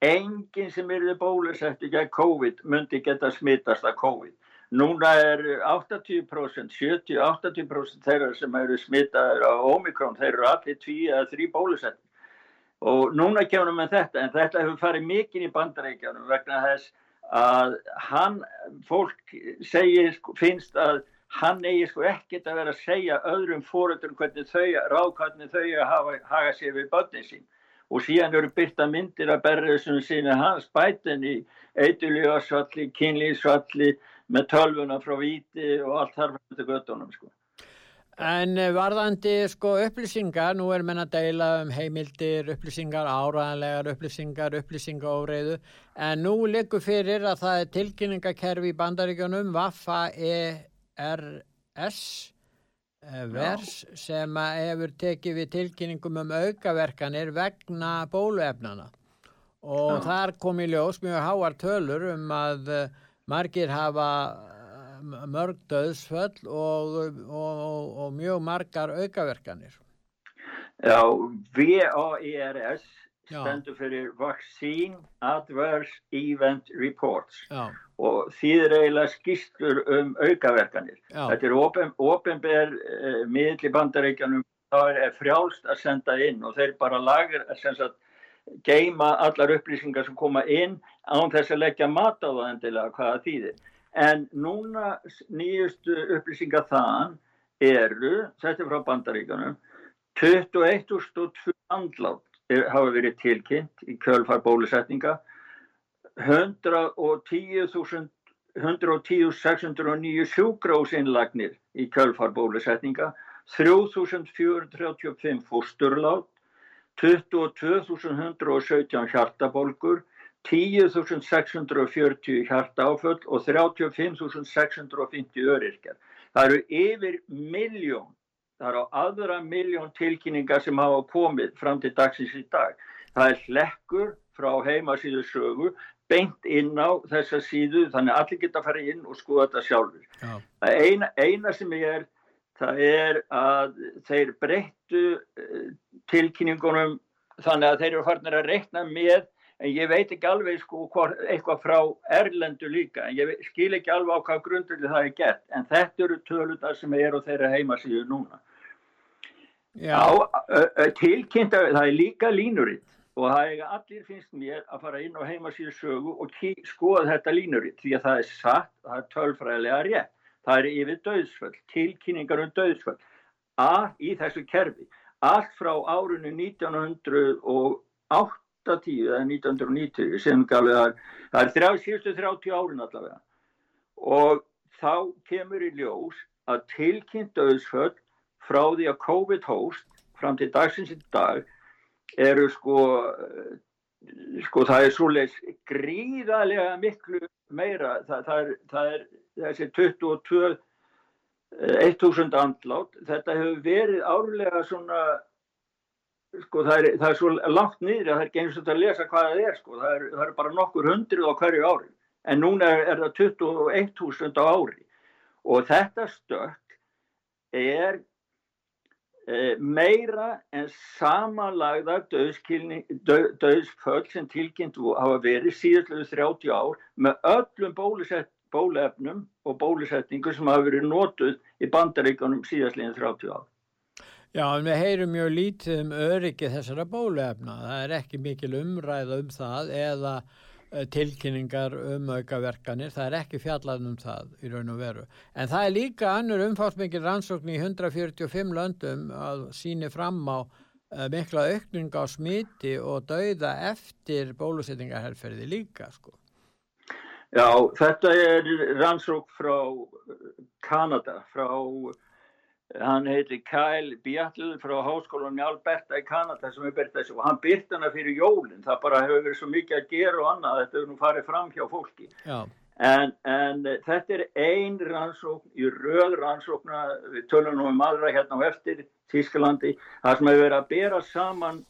Speaker 3: enginn sem eru bólusettu gegn COVID myndi geta smittast af COVID. Núna er 80%, 70-80% þeirra sem eru smittaður á Omikron, þeir eru allir tví eða þrý bólusetning. Og núna kemur við þetta, en þetta hefur farið mikinn í bandaríkjanum vegna þess að hann, fólk segir, sko, finnst að hann eigi sko ekkert að vera að segja öðrum fóröldur hvernig þau, ráð hvernig þau hafa, haga sér við börnin sín. Og síðan eru byrta myndir að berðisum sína hans bætin í eitulíðarsvalli, kynlíðsvalli, með tölvuna frá víti og allt þarf þetta göttunum sko.
Speaker 2: En eh, varðandi sko upplýsingar, nú er menn að deila um heimildir, upplýsingar, áraðanlegar upplýsingar, upplýsingaóreiðu, en nú likur fyrir að það er tilkynningakerfi í bandaríkjónum, Vaffa ERS, eh, vers, sem hefur tekið við tilkynningum um aukaverkanir vegna bóluefnana. Og Já. þar kom í ljós mjög háar tölur um að eh, margir hafa mörg döðsföll og, og, og mjög margar aukaverkanir.
Speaker 3: Já, VAERS stendur fyrir Vaccine Adverse Event Reports Já. og þýðir eiginlega skýstur um aukaverkanir. Já. Þetta er open, openber eh, miðli bandaríkjanum, það er frjálst að senda inn og þeir bara lagur að geima allar upplýsingar sem koma inn án þess að leggja mat á það endilega hvaða þýðir en núna nýjustu upplýsingar þann eru, þetta er frá bandaríkanum 21.002 andlátt hafa verið tilkynnt í kjölfar bólusetninga. 110.609 sjúgrásinnlagnir í kjölfar bólusetninga. 3.435 fósturlátt 22.117 hjartabólgur 10.640 hjartáföll og 35.650 öryrkjar. Það eru yfir miljón, það eru aðra miljón tilkynningar sem hafa komið fram til dagsins í dag. Það er hlekkur frá heimasíðu sögu, beint inn á þessa síðu, þannig að allir geta að fara inn og skoða þetta sjálfur. Það eina, eina sem ég er, það er að þeir breyttu eh, tilkynningunum þannig að þeir eru farnir að reikna með en ég veit ekki alveg sko eitthvað frá Erlendu líka en ég skil ekki alveg á hvað grundulega það er gert. En þetta eru tölutar sem eru þeirra heimasíðu núna. Tilkynnt að það er líka línuritt. Og það er allir finnst mér að fara inn á heimasíðu sögu og skoða þetta línuritt. Því að það er satt, það er tölfræðilega rétt. Það er yfir döðsföll, tilkynningar um döðsföll að í þessu kerfi. Allt frá árunni 1980 eða 1990 sem gafið það, það er þrjá, síðustu 30 árin allavega. Og þá kemur í ljós að tilkynnt döðsföll frá því að COVID hóst fram til dagsins í dag eru sko sko það er svolítið gríðarlega miklu meira. Það, það, er, það er þessi 22 1000 andlátt þetta hefur verið árlega svona sko það er, það er svo langt niður að það er ekki eins og að lesa hvað það er sko. Það er, það er bara nokkur hundrið á hverju ári. En núna er, er það 21.000 á ári. Og þetta stök er Eh, meira en samanlagðar döðsföll sem tilkynnt hafa verið síðastlega 30 ár með öllum bólefnum og bólusetningu sem hafa verið nótuð í bandaríkanum síðastlega 30 ár.
Speaker 2: Já, við heyrum mjög lítið um öryggi þessara bólefna. Það er ekki mikil umræða um það eða Eh, tilkynningar um aukaverkanir, það er ekki fjallað um það í raun og veru. En það er líka annur umfásmikið rannsókn í 145 löndum að síni fram á uh, mikla aukning á smiti og dauða eftir bólusetningarherrferði líka sko.
Speaker 3: Já, þetta er rannsókn frá Kanada, frá hann heiti Kyle Bjallur frá háskólanum í Alberta í Kanada sem er þessu og hann byrkt hana fyrir jólinn það bara hefur verið svo mikið að gera og annað þetta hefur nú farið fram hjá fólki. En, en þetta er ein rannsókn í röð rannsókna við tölum nú um aðra hérna á eftir Tísklandi, það sem hefur verið að bera saman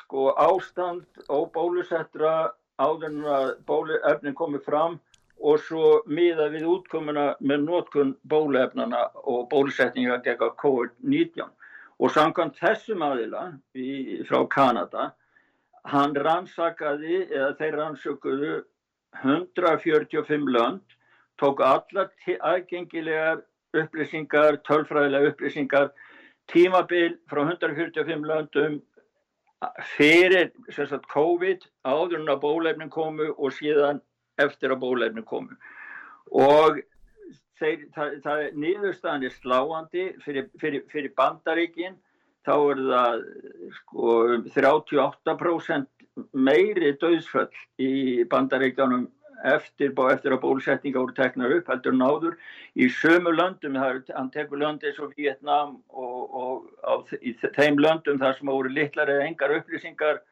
Speaker 3: sko ástand og bólusettra áður en að bóluefnin komið fram og svo miða við útkomuna með nótkun bólefnana og bólusetninga gegn COVID-19. Og samkvæmt þessum aðila í, frá Kanada hann rannsakaði eða þeir rannsökuðu 145 lönd tók alla aðgengilegar upplýsingar, tölfræðilega upplýsingar tímabil frá 145 löndum fyrir sagt, COVID áður en að bólefnin komu og síðan eftir að bólefni komu. Og þeir, það, það er nýðurstaðan er sláandi fyrir, fyrir, fyrir bandaríkin. Þá er það sko 38% meiri döðsföll í bandaríkanum eftir, eftir að bólusetninga voru teknar upp heldur náður í sömu löndum, hann tekur löndi eins og Vietnám og, og á, í þeim löndum þar sem voru litlar eða engar upplýsingar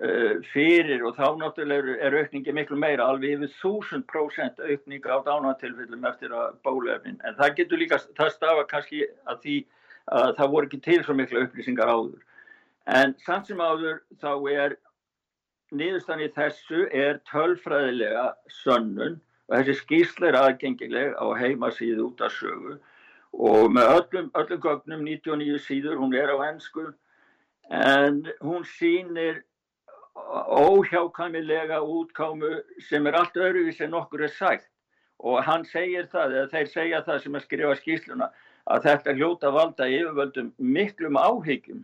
Speaker 3: fyrir og þá náttúrulega er aukningi miklu meira, alveg yfir 1000% aukning á dánatilfellum eftir að bólefnin, en það getur líka það stafa kannski að því að það voru ekki til svo miklu upplýsingar áður. En samt sem áður þá er niðurstann í þessu er tölfræðilega sönnun og þessi skýrsla er aðgengileg á heimasíðu út af sögu. Og með öllum, öllum gögnum 99 síður, hún er á ennsku en hún sínir óhjákamilega útkámu sem er allt öðruvís en okkur er sætt og hann segir það, eða þeir segja það sem að skrifa skýsluna að þetta hljóta valda yfirvöldum miklum áhyggjum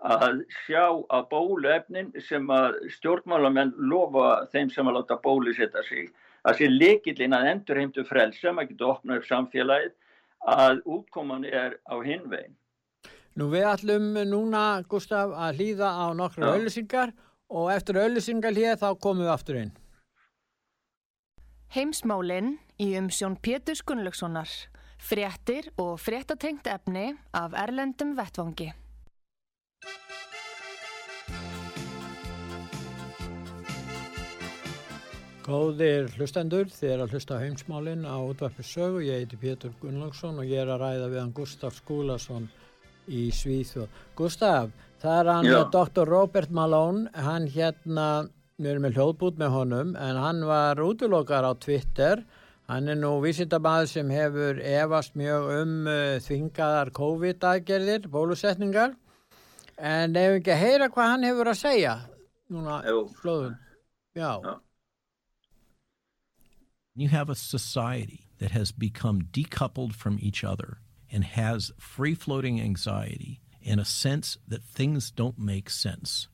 Speaker 3: að sjá að bóluefnin sem að stjórnmálamenn lofa þeim sem að láta bólusetta sig að sé likillin að endurheimtu frelsa, maður getur opnað upp samfélagið að útkoman er á hinvegin.
Speaker 2: Nú við ætlum núna, Gustaf, að hlýða á nokkru auðlisingar og eftir öllusingal hér þá komum við aftur inn.
Speaker 1: Heimsmálinn í umsjón Pétur Gunnlaugssonar, fréttir og fréttatengt efni af Erlendum Vettvangi.
Speaker 2: Góðir hlustendur, þið er að hlusta heimsmálinn á útvarpi sögu, ég heiti Pétur Gunnlaugsson og ég er að ræða við hann Gustaf Skúlason í Svíþjóð. Gustaf, Það er hann Já. Dr. Robert Malone, hann hérna, við erum með hljóðbút með honum, en hann var útlokar á Twitter. Hann er nú vísindabæð sem hefur evast mjög um uh, þvingaðar COVID-aðgerðir, bólusetningar. En ef ekki að heyra hvað hann hefur að segja, núna hljóðun. Já. Já.
Speaker 9: You have a society that has become decoupled from each other and has free-floating anxiety in a sense that things don't make sense.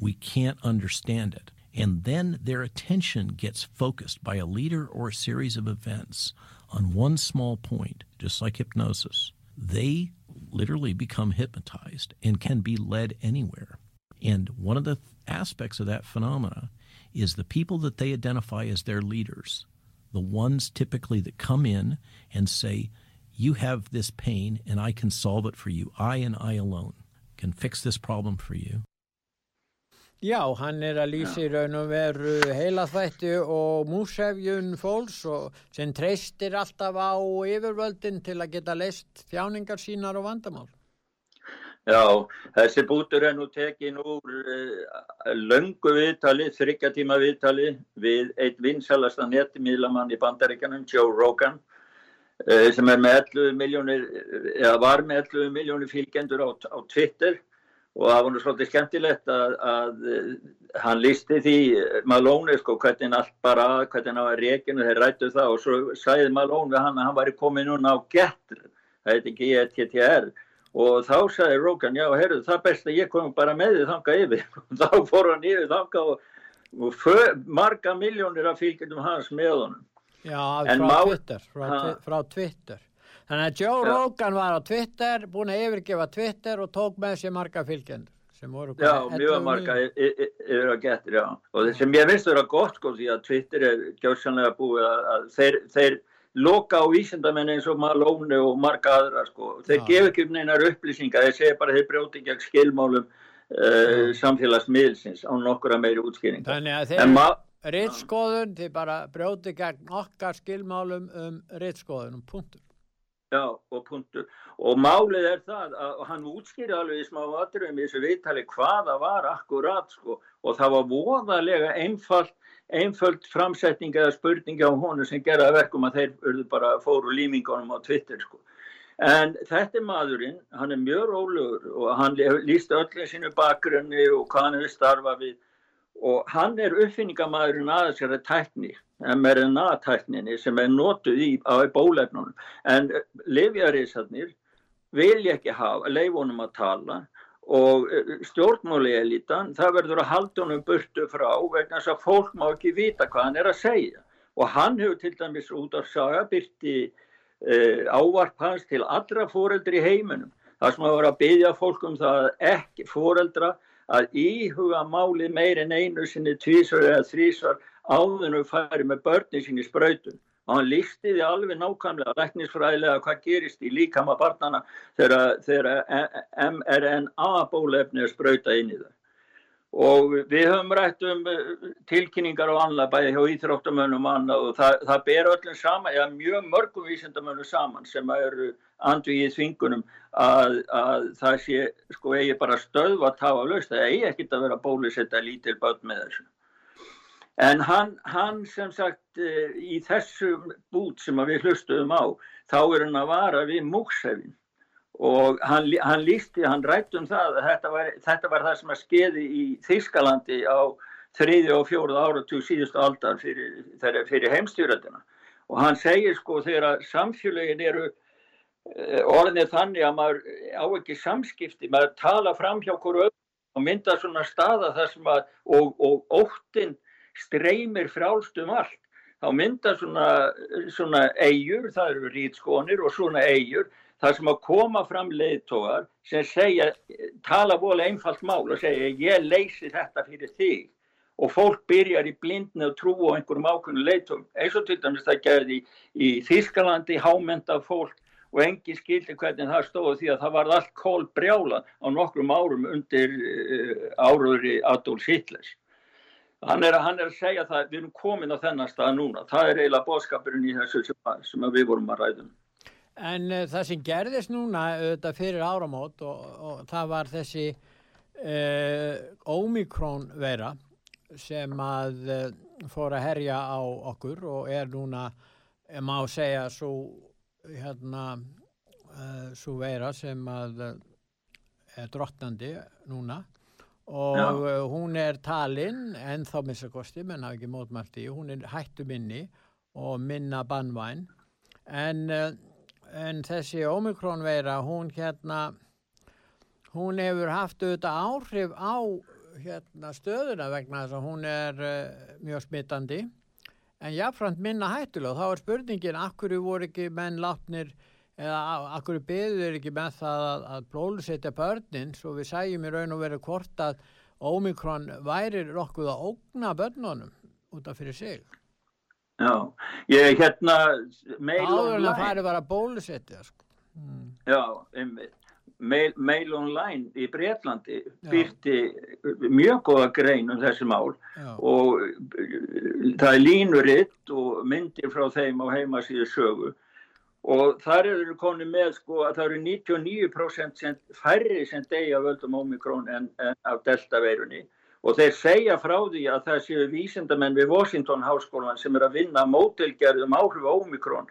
Speaker 9: We can't understand it. And then their attention gets focused by a leader or a series of events on one small point, just like hypnosis. They literally become hypnotized and can be led anywhere. And one of the aspects of that phenomena is the people that they identify as their leaders, the ones typically that come in and say, You have this pain and I can solve it for you. I and I alone can fix this problem for you.
Speaker 2: Já, hann er að lýsa í raun og veru heilaþvætti og músefjun fólks og sem treystir alltaf á yfirvöldin til að geta leist þjáningar sínar og vandamál.
Speaker 3: Já, þessi bútur er nú tekin úr uh, löngu viðtali, þryggjatíma viðtali við eitt vinsalasta nettimílamann í bandaríkanum, Joe Rogan, sem er með 11 miljónir, eða var með 11 miljónir fylgjendur á, á Twitter. Og það var nú svolítið skemmtilegt að, að hann lísti því Malone sko hvernig allt bara, hvernig hann var reyginu þeir rættu það og svo sæði Malone við hann að hann væri komið núna á Gettr, það heiti G-E-T-T-R og þá sagði Rogan, já heyrðu það best að ég kom bara með þið þanga yfir. Og þá fór hann yfir þanga og, og för, marga miljónir af fylgjum hans með honum.
Speaker 2: Já, frá Twitter, frá, frá Twitter. Þannig að Joe ja. Rogan var á Twitter, búin að yfirgefa Twitter og tók með sér marga fylgjendur.
Speaker 3: Já, mjög marga yfir að getur, já. Og það sem ég finnst að vera gott, sko, því að Twitter er gjörsanlega búið að, að þeir, þeir loka á vísindamenn eins og Malone og marga aðra, sko. Þeir já. gefa ekki um neinar upplýsingar, þeir segja bara þeir brjóti gegn skilmálum uh, samfélagsmiðlsins á nokkura meiri útskýringar.
Speaker 2: Þannig að þeir rittskoðun, þeir bara brjóti gegn okkar skilmálum um rittskoðun, um punktur.
Speaker 3: Já, og punktur. Og málið er það að hann útskýri alveg í smá aðrum í þessu viðtali hvaða var akkurat sko og það var voðalega einfalt, einfalt framsetning eða spurningi á honu sem gerða verkum að þeir bara fóru límingunum á Twitter sko. En þetta er maðurinn, hann er mjög rólegur og hann líst öllu sínu bakgrunni og hvað hann hefur starfað við og hann er uppfinningamæðurinn aðeins er að tækni, mRNA-tækninni sem er notuð í, á bólefnunum. En lefjarísarnir vilja ekki hafa leifunum að tala og eh, stjórnmáli elitan, það verður að halda honum burtu frá vegna þess að fólk má ekki vita hvað hann er að segja. Og hann hefur til dæmis út af saga byrti eh, ávarp hans til allra fóreldri í heiminum. Það sem að vera að byggja fólk um það ekki fóreldra að íhuga máli meir en einu sinni tvísar eða þrísar áðunum færi með börni sinni spröytun og hann lísti því alveg nákvæmlega læknisfræðilega hvað gerist í líkama barnana þegar mRNA bólefni er spröyta inn í það og við höfum rætt um eh, tilkynningar og annað bæði hjá íþróttamönnum og það, það ber öllum sama, eða mjög mörgum vísindamönnum saman sem eru andvið í þvingunum að, að það sé sko eigi bara stöðva að tafa löst, það eigi ekkit að vera bólusetta lítil börn með þessu. En hann, hann sem sagt eh, í þessu bút sem við hlustuðum á, þá er hann að vara við múksefin og hann, hann lísti, hann rætt um það að þetta var, þetta var það sem að skeði í Þískalandi á þriði og fjóruð áratug síðustu aldar fyrir, fyrir heimstjóraldina og hann segir sko þegar samfélagin eru eh, orðinir þannig að maður á ekki samskipti, maður tala fram hjá hverju öll og mynda svona staða þar sem að og, og óttinn streymir frálstum allt. Þá mynda svona, svona eigur, það eru rýtskónir og svona eigur þar sem að koma fram leiðtógar sem segja, tala vola einfalt mál og segja ég leysi þetta fyrir þig og fólk byrjar í blindni og trú á einhverjum ákveðinu leiðtógum eins og til dæmis það gerði í, í Þískalandi hámenda fólk og engi skildi hvernig það stóði því að það var allt kól brjála á nokkrum árum undir uh, áruðri Adolf Hitlers. Hann er, hann er að segja það, við erum komin á þennan stað núna, það er eiginlega bóðskapurinn í þessu sem, sem við vorum að ræðum.
Speaker 2: En uh, það sem gerðist núna auðvitað fyrir áramót og, og það var þessi uh, Omikron vera sem að uh, fór að herja á okkur og er núna, má segja, svo hérna, vera sem að er drottnandi núna og Já. hún er talinn en þá missakosti, menn hafa ekki mótmælt í, hún er hættu minni og minna bannvæn en en þessi omikronveira hún hérna hún hefur haft auðvitað áhrif á hérna stöðuna vegna þess að hún er uh, mjög smittandi en jáfnframt minna hættulega þá er spurningin akkur voru ekki menn látnir eða akkur beður ekki með það að, að bólusetja börnin? Svo við sæjum í raun og veru hvort að Omikron væri nokkuð að ógna börnunum út af fyrir sig.
Speaker 3: Já, ég hérna mail
Speaker 2: Áður en
Speaker 3: online.
Speaker 2: að fari bara að bólusetja sko. Mm.
Speaker 3: Já, einmitt. Mail, mail online í Breitlandi byrti mjög góða grein um þessi mál
Speaker 2: Já.
Speaker 3: og það er línuritt og myndir frá þeim á heimasíðu sögu og þar eru koni með sko að það eru 99% sem, færri sem deyja völdum Omikron en, en af delta veirunni og þeir segja frá því að það séu vísindamenn við Washington háskólan sem er að vinna mótelgerðum áhrif á Omikron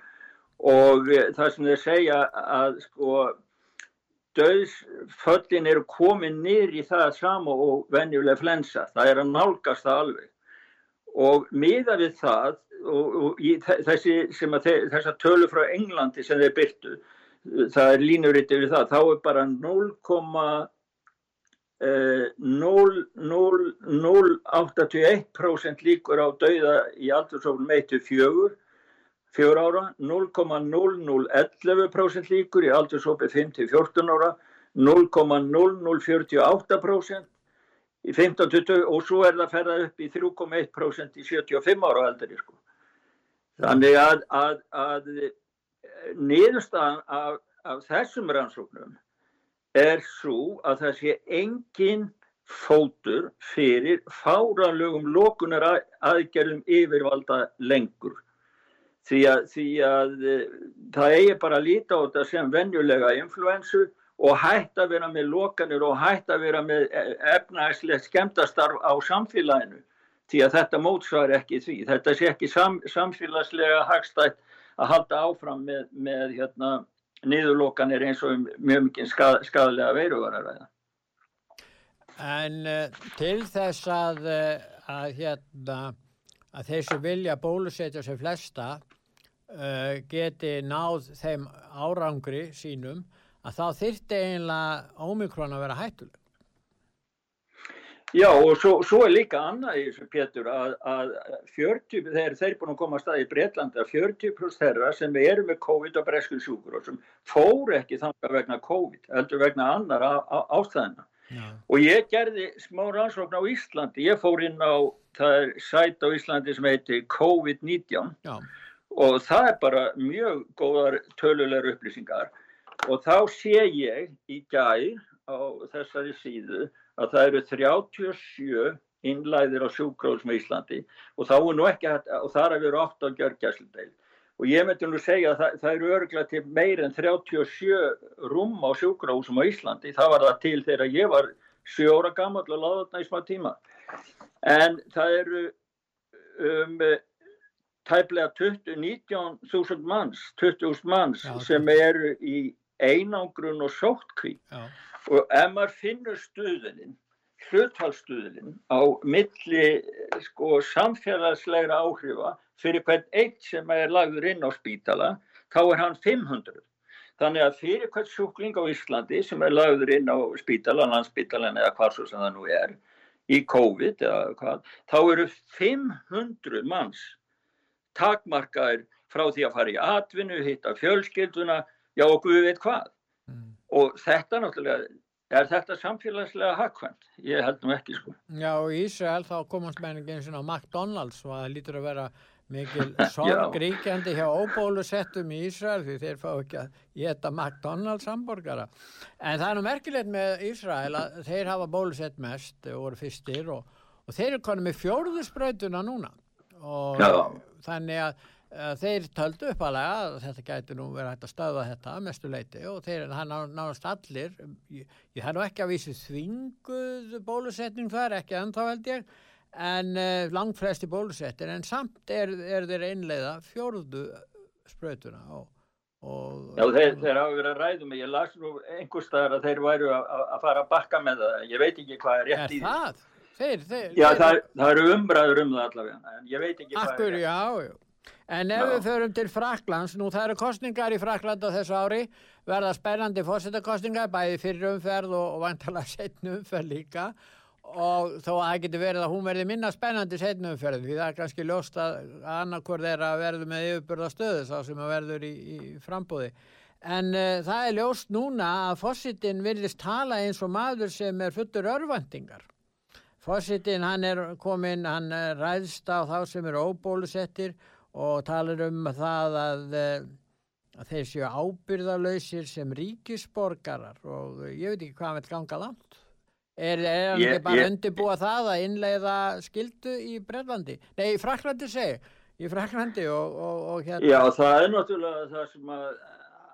Speaker 3: og eh, það sem þeir segja að sko döðsföllin eru komin niður í það sama og venjuleg flensa. Það er að nálgast það alveg. Og miða við það, og, og í þe- þessi, sem að þe þessa tölu frá Englandi sem þeir byrtu, það er línuritt yfir það, þá er bara 0, eh, 0,081% líkur á dauða í aldursofnum 1-4 4 ára, 0,0011% líkur í aldurshópi 5-14 ára, 0,0048% í 15-20 og svo er það ferðað upp í 3,1% í 75 ára aldri. Sko. Þannig að, að, að niðurstaðan af, af þessum rannsóknum er svo að það sé engin fótur fyrir fáralögum lókunar aðgerðum yfirvalda lengur því að, því að eh, það eigi bara að líta á þetta sem venjulega influensu og hætt að vera með lokanir og hætt að vera með efnæslegt skemmtastarf á samfélaginu því að þetta mótsvar ekki því. Þetta sé ekki sam, samfélagslega hagstætt að halda áfram með, með hérna, niðurlokanir eins og um mjög mikið skað, skadlega veiruvarar.
Speaker 2: En uh, til þess að, uh, að, hérna, að þeir sem vilja bólusetja sem flesta uh, geti náð þeim árangri sínum að þá þyrti eiginlega ómikrón að vera hættuleg.
Speaker 3: Já og svo, svo er líka annað í þessu Pétur að, að 40, þeir, þeir búin að koma að staði í Breitlanda, 40 pluss þeirra sem eru með COVID og bresku sjúkur og sem fór ekki þanga vegna COVID, heldur vegna annar ástæðina. Og ég gerði smá rannsókn á Íslandi, ég fór inn á, það er sæt á Íslandi sem heitir COVID-19 og það er bara mjög góðar tölulegar upplýsingar. Og þá sé ég í gæð á þessari síðu að það eru 37 innlæðir á sjúkróðsum í Íslandi og þá er nú ekki hægt, og þar er verið 8 á gjörgjæsludeil og ég myndi nú segja að það, það eru örglega til meir en 37 rúm á sjúkróðsum á Íslandi, það var það til þegar ég var 7 óra gammal og láða þarna í smá tíma. En það eru um tæplega 20, 19.000 manns 20.000 manns Já, sem eru í einangrun og sóttkví og ef maður finnur stuðunin hlutfallstuðunin á milli sko samfélagslegra áhrifa fyrir hvern eitt sem er lagður inn á spítala þá er hann 500 þannig að fyrir hvern sjúkling á Íslandi sem er lagður inn á spítala landspítalan eða hvað svo sem það nú er í COVID eða hvað þá eru 500 manns takmarkaðir frá því að fara í atvinnu, hitta fjölskylduna já og Guð veit hvað. Og þetta náttúrulega er þetta samfélagslega hagkvæmt? Ég held nú ekki sko.
Speaker 2: Já í Ísrael þá komast menningin svona McDonalds og það lítur að vera mikil sorgríkjandi hjá óbólusettum í Ísrael því þeir fá ekki að geta McDonalds hamburgara en það er nú merkilegt með Ísrael að þeir hafa bólusett mest og voru fyrstir og, og þeir eru konið með fjórðusbrautuna núna. Og Já. þannig að þeir töldu uppalega að þetta gæti nú verið hægt að stöða þetta mestu leiti og þeir hann nánast allir ég, ég hann ekki að vísi þvinguð bólusetning þar, ekki ennþá held ég en uh, langt flesti bólusettir en samt er, er þeir einleiða fjórðu sprötuna og, og
Speaker 3: Já þeir, þeir hafa verið að ræðum ég las nú einhver staðar að þeir væru að, að fara að bakka með það, ég veit ekki hvað er rétt
Speaker 2: er
Speaker 3: í
Speaker 2: það? Þeir, þeir,
Speaker 3: Já það, það eru umræður um það allavega en ég veit ekki hvað
Speaker 2: akkur,
Speaker 3: er rétt
Speaker 2: já, já. En ef við förum til Fraklands, nú það eru kostningar í Frakland á þessu ári, verða spennandi fórsetakostningar, bæði fyrir umferð og, og vantala setnu umferð líka og þó að það getur verið að hún verði minna spennandi setnu umferð því það er kannski ljóst að annarkur þeirra verður með yfirbörða stöðu þá sem að verður í, í frambúði. En uh, það er ljóst núna að fósittin virðist tala eins og maður sem er fullur örvendingar. Fósittin hann er komin, hann ræðst á þá sem eru óbólusettir og talar um það að, uh, að þeir séu ábyrðalöysir sem ríkisborgarar og ég veit ekki hvað hann vil ganga langt. Er, hann
Speaker 3: Ég-
Speaker 2: ekki bara
Speaker 3: ég-
Speaker 2: undirbúa það að innleiða skildu í Breitlandi? Nei, í Fraklandi segi, í Fraklandi og, og, og hérna.
Speaker 3: Já, það er náttúrulega það sem að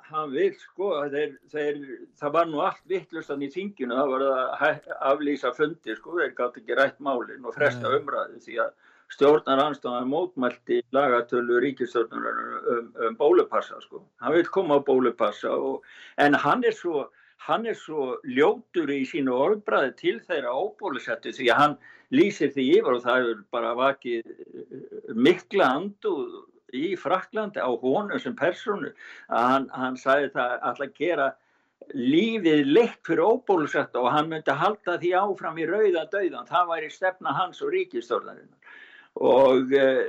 Speaker 3: hann vil sko, þeir, þeir, það var nú allt vittlustan í þinginu, það var að aflýsa fundi sko, þeir gátt ekki rætt málin og fresta umræði því að stjórnar anstæðan mótmælti lagatölu ríkistjórnar um, um bólupassa sko, hann vil koma á bólupassa og, en hann er svo hann er svo ljótur í sínu orðbræði til þeirra óbólusettu því að hann lýsir því yfir og það er bara vakið eh, mikla anduð í Fraklandi á honum sem personu að hann, hann sagði það alltaf gera lífið leitt fyrir óbólusetta og hann myndi halda því áfram í rauða dauðan, það væri stefna hans og ríkistjórnarinnar og uh,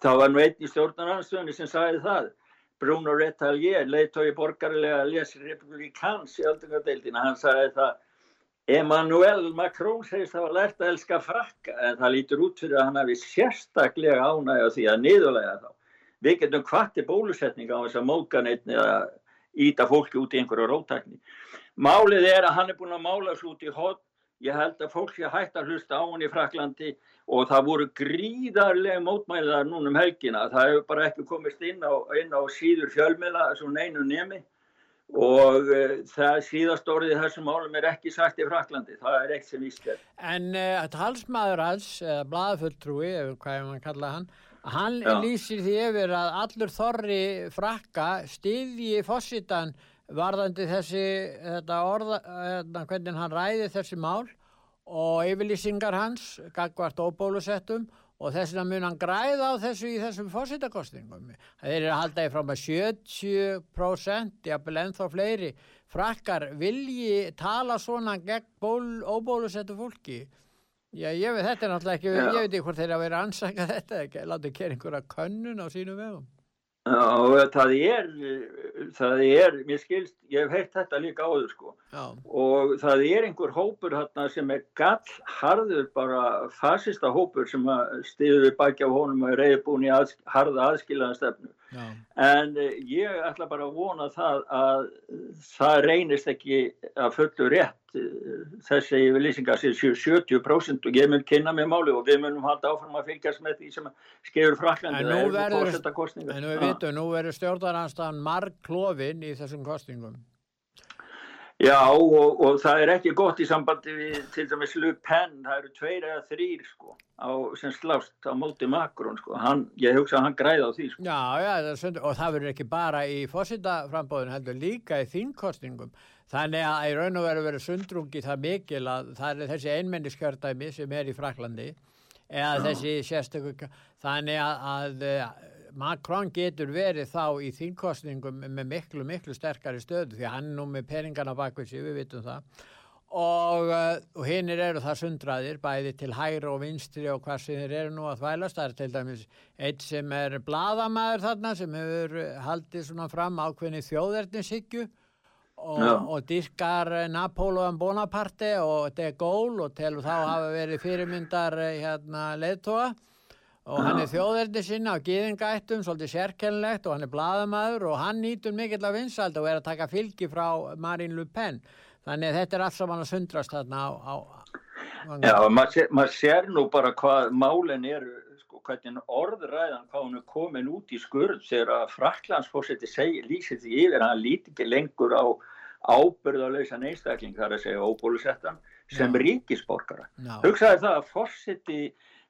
Speaker 3: það var nú einn í stjórnaranstöðunni sem sagði það Bruno Retalier, leiðtói borgarlega lesi republikans í öldungadeildina, hann sagði það Emmanuel Macron segist það var lært að elska frakka en það lítur út fyrir að hann hafi sérstaklega ánægja því að niðurlega þá. Við getum hvati bólusetninga á þess að móka neitt eða íta fólki út í einhverju rótækni. Málið er að hann er búin að mála svo út í hot. Ég held að fólk sé hægt að hlusta á hann í Fraklandi og það voru gríðarlega mótmæliðar núna um helgina. Það hefur bara ekki komist inn á, inn á síður fjölmela svona einu nemi og uh, það síðast orðið þessum málum er ekki sagt í Fraklandi. Það er eitt sem er.
Speaker 2: En uh, talsmaður hans, eða blaðfulltrúi, eða hvað er maður að kalla hann, hann
Speaker 3: Já.
Speaker 2: lýsir því yfir að allur þorri frakka stiðji fósitan varðandi þessi, þetta orða, þetta, hvernig hann ræði þessi mál og yfirlýsingar hans, gagvart óbólusettum og þess vegna mun hann græða á þessu í þessum fósitakostingum. Það er að halda í fram að 70%, jafnvel ennþá fleiri, frakkar vilji tala svona gegn ból, óbólusettu fólki. Já, ég veit, þetta er náttúrulega ekki,
Speaker 3: Já.
Speaker 2: ég veit ekki hvort þeir að vera ansaka þetta, ekki, láta gera einhverja könnun á sínu vegum.
Speaker 3: Já, það er, það er, mér skilst, ég hef heilt þetta líka áður sko.
Speaker 2: Já,
Speaker 3: og það er einhver hópur hérna sem er gall harður bara fasista hópur sem stiður við baki á honum og er reyðbúin í aðs, harða aðskiljaðan
Speaker 2: já,
Speaker 3: En eh, ég ætla bara að vona það að það reynist ekki að fullu rétt eh, þessi yfirlýsingar sér 70% og ég mun kynna mér máli og við munum halda áfram að fylgjast með því sem skefur Fraklandi.
Speaker 2: En nú verður- en við vitum, nú verður stjórnaranstæðan marg klofin í þessum kostingum.
Speaker 3: Já og, og það er ekki gott í sambandi við til dæmis Le Pen, það eru tveir eða þrýr sko á, sem slást á móti Macron sko, hann, ég hugsa að hann græði á því sko.
Speaker 2: Já, já, það og það verður ekki bara í fósitaframbóðinu, heldur líka í þínkostingum. Þannig að í raun og veru verið sundrungi það mikil að það er þessi einmenniskjördæmi sem er í Fraklandi eða þessi sérstöku, þannig að, að Macron getur verið þá í þínkostningum með miklu, miklu sterkari stöðu því hann nú með peningana bakvið sig, við vitum það. Og, uh, og hinnir eru það sundraðir bæði til hægri og vinstri og hvað sem þeir eru nú að þvælast. Það er til dæmis eitt sem er bladamæður þarna sem hefur haldið svona fram ákveðni þjóðernishyggju og,
Speaker 3: Já.
Speaker 2: og dyrkar Napoleon Bonaparte og de Gaulle og telur þá hafa verið fyrirmyndar uh, hérna leðtóa og hann er þjóðerni sinna á gýðingættum, svolítið sérkennlegt og hann er bladamæður og hann nýtur mikill af vinsald og er að taka fylgi frá Marine Le Pen. Þannig að þetta er allt saman að sundrast þarna á... á
Speaker 3: Já, maður sér, mað sér nú bara hvað málinn eru, sko, hvernig orðræðan, hvað hún er komin út í skurð, þegar að Fraklandsfórseti lýsir því yfir, að hann líti ekki lengur á ábyrðalösa neistakling, þar að segja óbólusettan, sem ríkisborgara. Hugsaði það að fórseti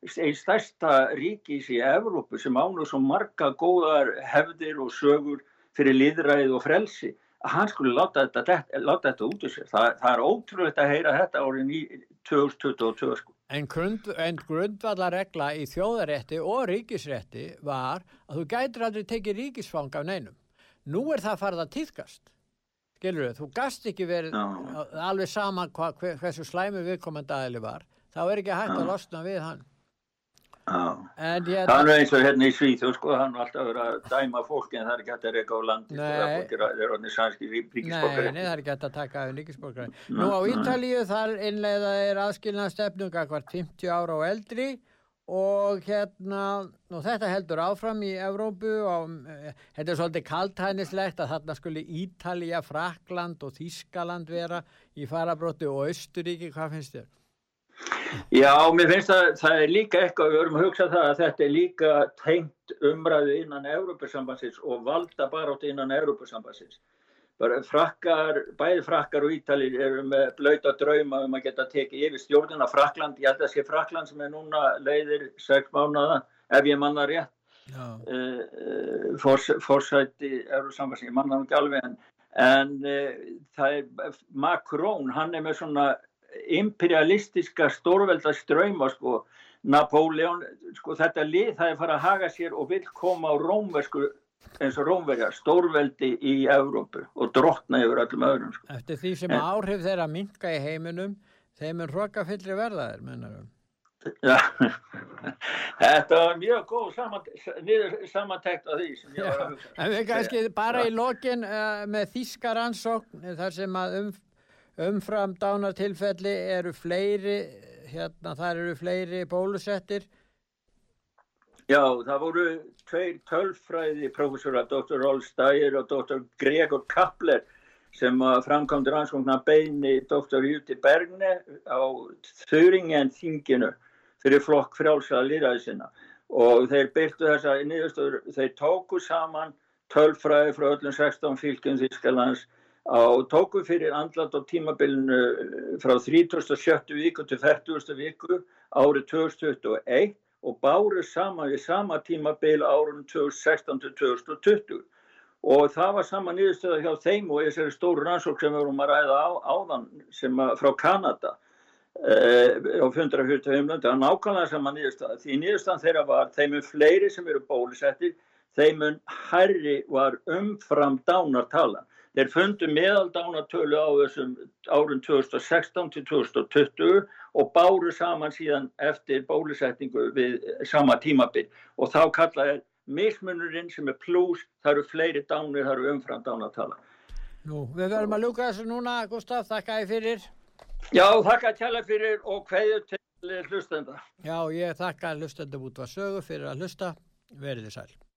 Speaker 3: einn stærsta ríkis í Evrópu sem ánur svo marga góðar hefðir og sögur fyrir líðræði og frelsi, að hann skulle láta þetta, láta þetta út úr sér. Það, það er ótrúlegt að heyra þetta árið í 2022 sko.
Speaker 2: en, grund, en grundvallar regla í þjóðarétti og ríkisrétti var að þú gætir aldrei tekið ríkisfang af neinum. Nú er það farið að týðkast. Skilur þau, þú gast ekki verið
Speaker 3: Já.
Speaker 2: alveg sama hva, hver, hversu slæmi viðkomandi aðili var. Þá er ekki hægt
Speaker 3: Já.
Speaker 2: að losna við hann.
Speaker 3: Það er nú eins og hérna í Svíþjóð sko, hann er alltaf verið að dæma fólki en það er ekki hægt að reyka á landi það
Speaker 2: Nei.
Speaker 3: fólk er að- orðinir sænski
Speaker 2: nei,
Speaker 3: ríkisborgari.
Speaker 2: nei, það er ekki hægt að taka af ríkisborgari. Nú á Ítalíu þar innleiða er aðskilnað stefnum hvert 50 ára og eldri og hérna, og þetta heldur áfram í Evrópu og eh, þetta er svolítið kaltænislegt að þarna skuli Ítalía, Frakland og Þískaland vera í farabróti og Östuríki, hvað finnst þér?
Speaker 3: Já, mér finnst að það er líka eitthvað, við vorum að hugsa það að þetta er líka tengt umræðu innan Európusambansins og valda barátt innan Európusambansins. Frakkar, bæði frakkar og ítalir eru með blöyta drauma um að geta tekið yfir stjórnina. Frakland, ég held að sé Frakland sem er núna leiðir sex mánuða, ef ég manna rétt, uh, uh, fors, forsætti Európusambansins, ég manna hann ekki alveg en, en uh, það er Macron, hann er með svona imperialistiska stórvelda ströyma sko, Napoleon, sko þetta lið það er fara að haga sér og vil koma á rómversku eins og rómverjar, stórveldi í Evrópu og drottna yfir öllum öðrum sko.
Speaker 2: eftir því sem áhrif þeirra minka í heiminum, þeim er hrokkafyllri verðaðir, mennarum.
Speaker 3: Já, þetta var mjög góð samant, niður samantekt af því sem ég var að hugsa.
Speaker 2: En við kannski bara í lokin uh, með þýska rannsókn þar sem að um, umfram dánartilfelli eru fleiri, hérna þar eru fleiri bólusettir.
Speaker 3: Já, það voru tveir tölfræði professora, Dr. Rolf Steyer og Dr. Gregor Kappler sem framkvæmdi rannsóknar beini Dr. Júti Bergne á Þöringen þinginu fyrir flokk frjálsaða líðræði sinna og þeir byrtu þessa niðurstöður, þeir tóku saman tölfræði frá öllum 16 fylgjum Þýskalands á tóku fyrir andlat á tímabilinu frá 37. viku til 40. viku árið 2021 og báru saman við sama tímabil árun 2016 til 2020 og það var sama niðurstöða hjá þeim og þessari stóru rannsók sem við vorum að ræða á, áðan sem að, frá Kanada uh, á 145 löndi, það er nákvæmlega sama niðurstöða því niðurstöðan þeirra var þeimum fleiri sem eru bólusettir þeimum herri var umfram dánartalan þeir fundu meðaldánartölu á þessum árun 2016 til 2020 og báru saman síðan eftir bólusetningu við sama tímabil og þá kallaði mismunurinn sem er pluss, það eru fleiri dánir, það eru umfram dánartala.
Speaker 2: Nú, við verðum að ljúka þessu núna, Gustaf, þakka ég fyrir.
Speaker 3: Já, þakka tjala fyrir og hverju til hlustenda.
Speaker 2: Já, ég þakka hlustendum út var sögu fyrir að hlusta. Verið þið sæl.